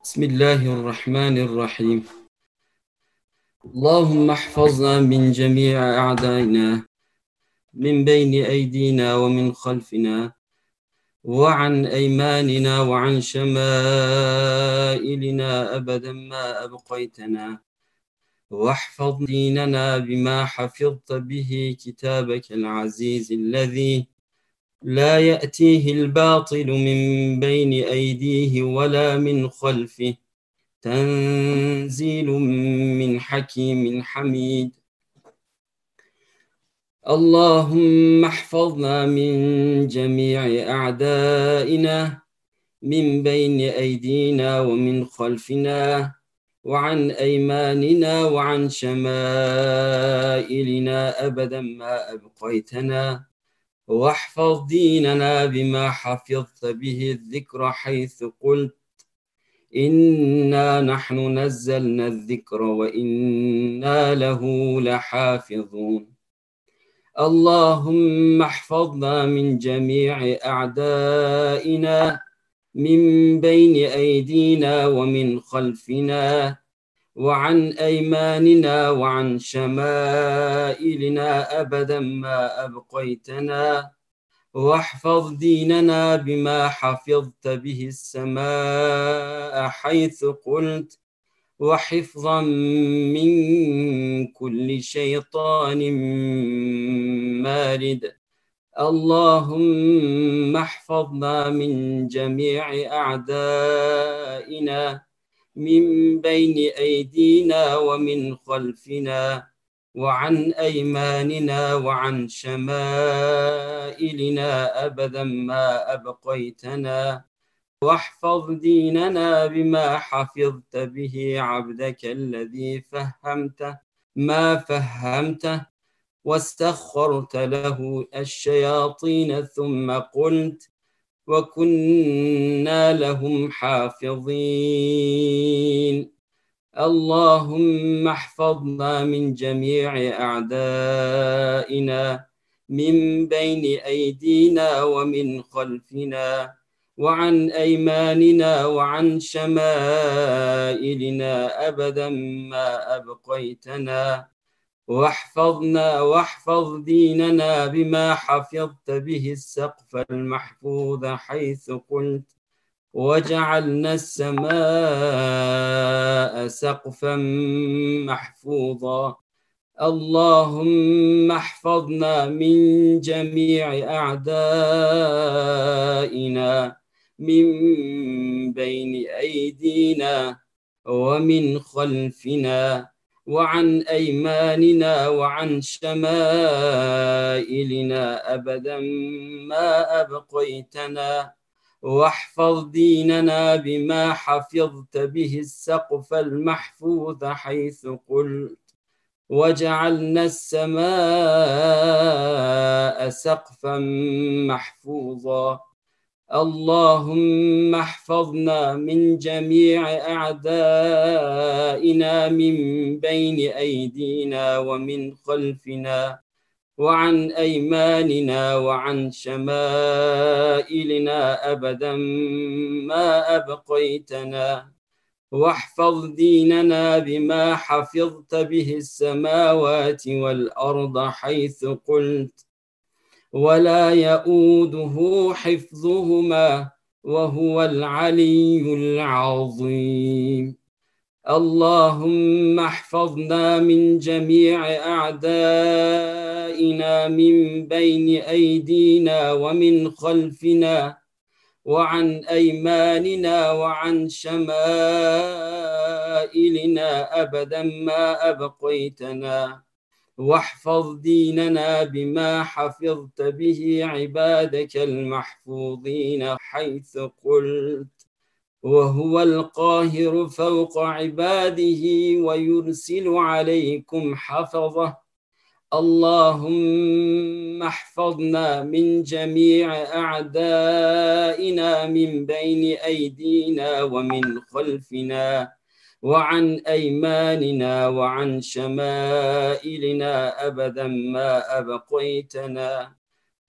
بسم الله الرحمن الرحيم. اللهم احفظنا من جميع أعدائنا من بين أيدينا ومن خلفنا وعن أيماننا وعن شمائلنا أبدا ما أبقيتنا. واحفظ ديننا بما حفظت به كتابك العزيز الذي لا يأتيه الباطل من بين أيديه ولا من خلفه. تنزيل من حكيم حميد. اللهم احفظنا من جميع أعدائنا من بين أيدينا ومن خلفنا وعن أيماننا وعن شمائلنا أبدا ما أبقيتنا. واحفظ ديننا بما حفظت به الذكر حيث قلت. إنا نحن نزلنا الذكر وإنا له لحافظون. اللهم احفظنا من جميع أعدائنا من بين أيدينا ومن خلفنا وعن أيماننا وعن شمائلنا أبدا ما أبقيتنا. واحفظ ديننا بما حفظت به السماء حيث قلت. وحفظا من كل شيطان مارد. اللهم احفظنا من جميع أعدائنا. من بين أيدينا ومن خلفنا وعن أيماننا وعن شمائلنا أبدا ما أبقيتنا. واحفظ ديننا بما حفظت به عبدك الذي فهمته ما فهمته واستخرت له الشياطين ثم قلت وكنا لهم حافظين. اللهم احفظنا من جميع أعدائنا من بين أيدينا ومن خلفنا وعن أيماننا وعن شمائلنا أبدا ما أبقيتنا. واحفظنا واحفظ ديننا بما حفظت به السقف المحفوظ حيث قلت وجعلنا السماء سقفا محفوظا. اللهم احفظنا من جميع أعدائنا من بين أيدينا ومن خلفنا. وعن أيماننا وعن شمائلنا أبدا ما أبقيتنا. واحفظ ديننا بما حفظت به السقف المحفوظ حيث قلت. وجعلنا السماء سقفا محفوظا. اللهم احفظنا من جميع أعدائنا من بين أيدينا ومن خلفنا وعن أيماننا وعن شمائلنا أبدا ما أبقيتنا. واحفظ ديننا بما حفظت به السماوات والأرض حيث قلت. ولا يؤوده حفظهما وهو العلي العظيم. اللهم احفظنا من جميع أعدائنا من بين أيدينا ومن خلفنا وعن أيماننا وعن شمائلنا أبدا ما أبقيتنا. واحفظ ديننا بما حفظت به عبادك المحفوظين حيث قلت. وهو القاهر فوق عباده ويرسل عليكم حفظه. اللهم احفظنا من جميع أعدائنا من بين أيدينا ومن خلفنا. وعن أيماننا وعن شمائلنا أبدا ما أبقيتنا.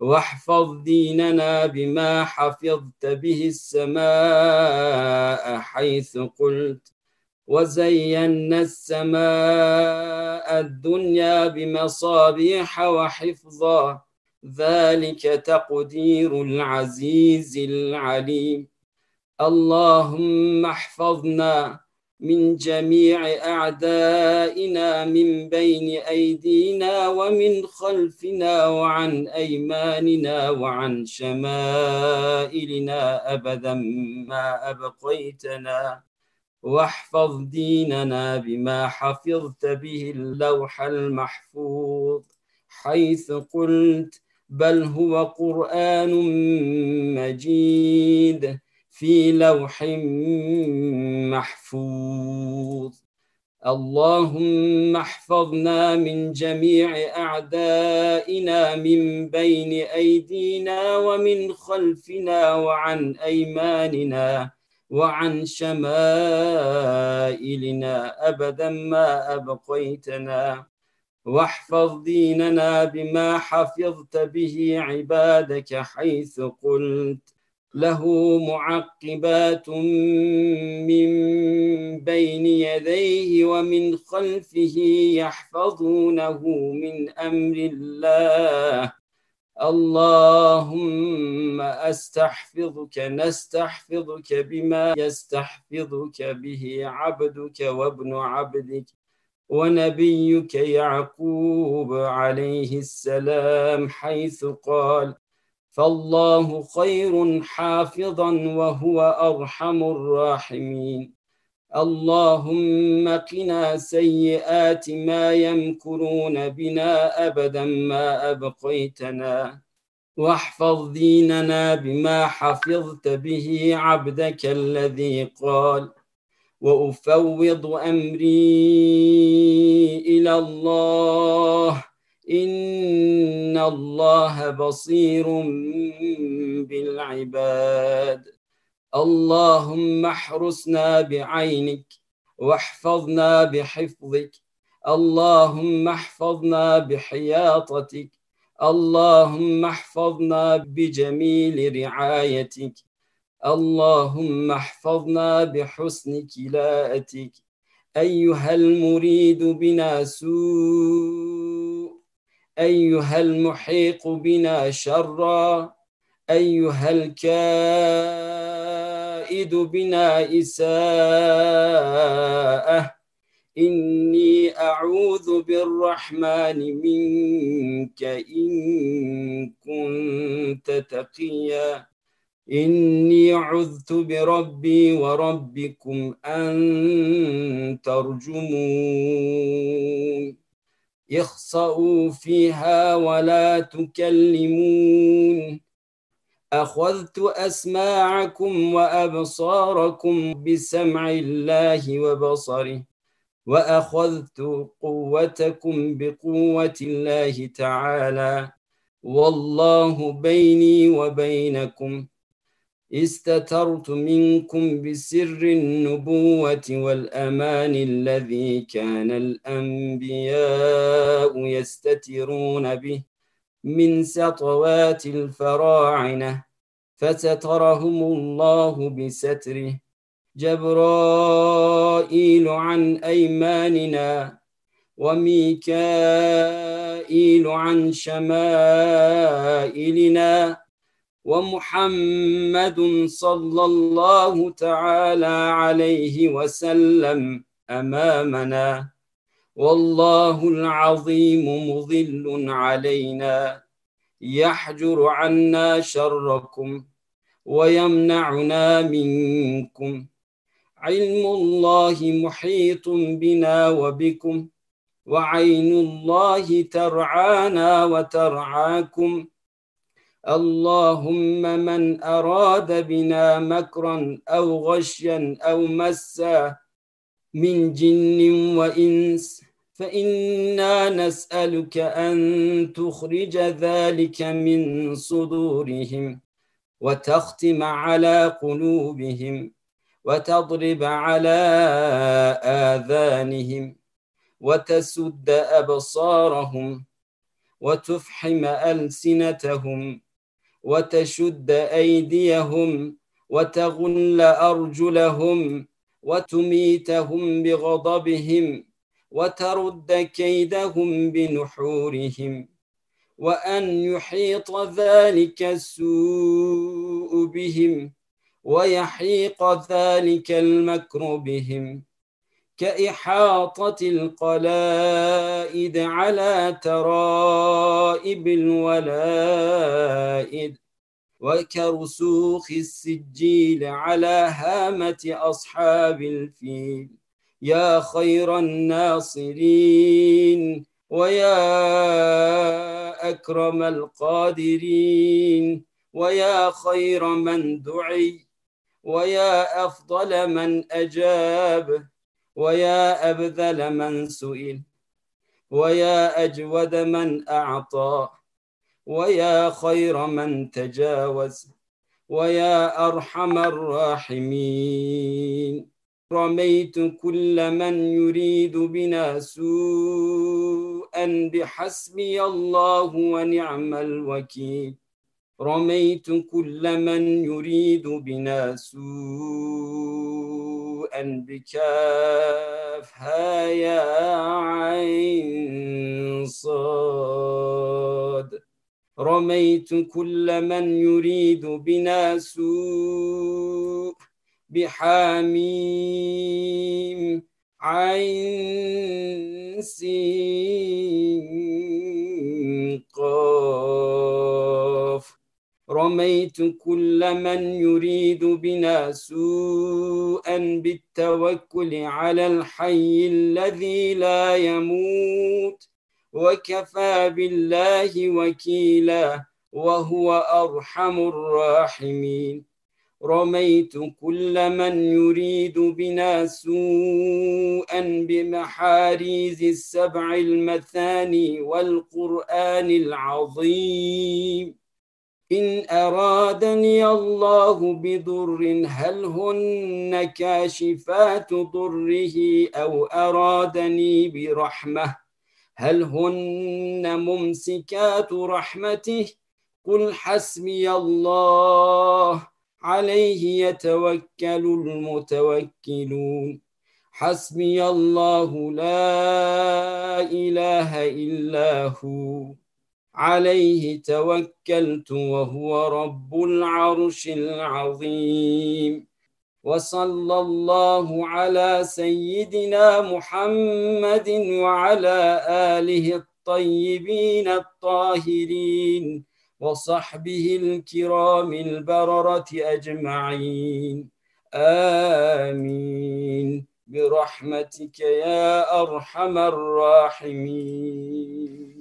واحفظ ديننا بما حفظت به السماء حيث قلت. وزينا السماء الدنيا بمصابيح وحفظا. ذلك تقدير العزيز العليم. اللهم احفظنا من جميع أعدائنا من بين أيدينا ومن خلفنا وعن أيماننا وعن شمائلنا أبدا ما أبقيتنا. واحفظ ديننا بما حفظت به اللوح المحفوظ. حيث قلت بل هو قرآن مجيد. في لوح محفوظ. اللهم احفظنا من جميع أعدائنا من بين أيدينا ومن خلفنا وعن أيماننا وعن شمائلنا أبدا ما أبقيتنا. واحفظ ديننا بما حفظت به عبادك حيث قلت. له معقبات من بين يديه ومن خلفه يحفظونه من أمر الله. اللهم أستحفظك نستحفظك بما يستحفظك به عبدك وابن عبدك ونبيك يعقوب عليه السلام حيث قال فالله خير حافظا وهو أرحم الراحمين. اللهم قنا سيئات ما يمكرون بنا ابدا ما أبقيتنا. واحفظ ديننا بما حفظت به عبدك الذي قال. وأفوض أمري إلى الله. ان الله بصير بالعباد. اللهم احرسنا بعينك واحفظنا بحفظك. اللهم احفظنا بحياطتك. اللهم احفظنا بجميل رعايتك. اللهم احفظنا بحسن كلاءتك. أيها المريد بنا سوء أيها المحيق بنا شرا أيها الكائد بنا إساءة. إني أعوذ بالرحمن منك إن كنت تقيا. إني عذت بربي وربكم أن ترجمون. اخصأوا فيها ولا تكلمون. أخذت أسماعكم وأبصاركم بسمع الله وبصره وأخذت قوتكم بقوة الله تعالى. والله بيني وبينكم استترت منكم بسر النبوة والأمان الذي كان الأنبياء يستترون به من سطوات الفراعنة فسترهم الله بستره. جبرائيل عن أيماننا وميكائيل عن شمائلنا. ومحمد صلى الله تعالى عليه وسلم أمامنا. والله العظيم مظل علينا. يحجر عنا شركم ويمنعنا منكم. علم الله محيط بنا وبكم. وعين الله ترعانا وترعاكم. اللهم من أراد بنا مكرا أو غشيا أو مسا من جن وإنس فإنا نسألك أن تخرج ذلك من صدورهم وتختم على قلوبهم وتضرب على آذانهم وتسد أبصارهم وتفحم ألسنتهم وتشد أيديهم وتغل أرجلهم وتميتهم بغضبهم وترد كيدهم بنحورهم وأن يحيط ذلك السوء بهم ويحيق ذلك المكر بهم كإحاطة القلائد على ترائب الولائد وكرسوخ السجيل على هامة أصحاب الفيل. يا خير الناصرين ويا أكرم القادرين ويا خير من دعي ويا أفضل من أجاب. ويا أبذل من سئل ويا أجود من أعطى ويا خير من تجاوز ويا أرحم الراحمين. رميت كل من يريد بنا سوءا بحسبي الله ونعم الوكيل. رميت كل من يريد بنا سوءا بكافها يا عين صاد. رميت كل من يريد بنا سوء بحاميم عين سين رميت كل من يريد بنا سوءا بالتوكل على الحي الذي لا يموت وكفى بالله وكيلا وهو أرحم الراحمين. رميت كل من يريد بنا سوءا بمحاريز السبع المثاني والقرآن العظيم. إن أرادني الله بضر هل هن كاشفات ضره أو أرادني برحمة؟ هل هن ممسكات رحمته؟ قل حسبي الله عليه يتوكل المتوكلون. حسبي الله لا إله إلا هو. عليه توكلت وهو رب العرش العظيم. وصلى الله على سيدنا محمد وعلى آله الطيبين الطاهرين وصحبه الكرام البررة أجمعين. آمين. برحمتك يا أرحم الراحمين.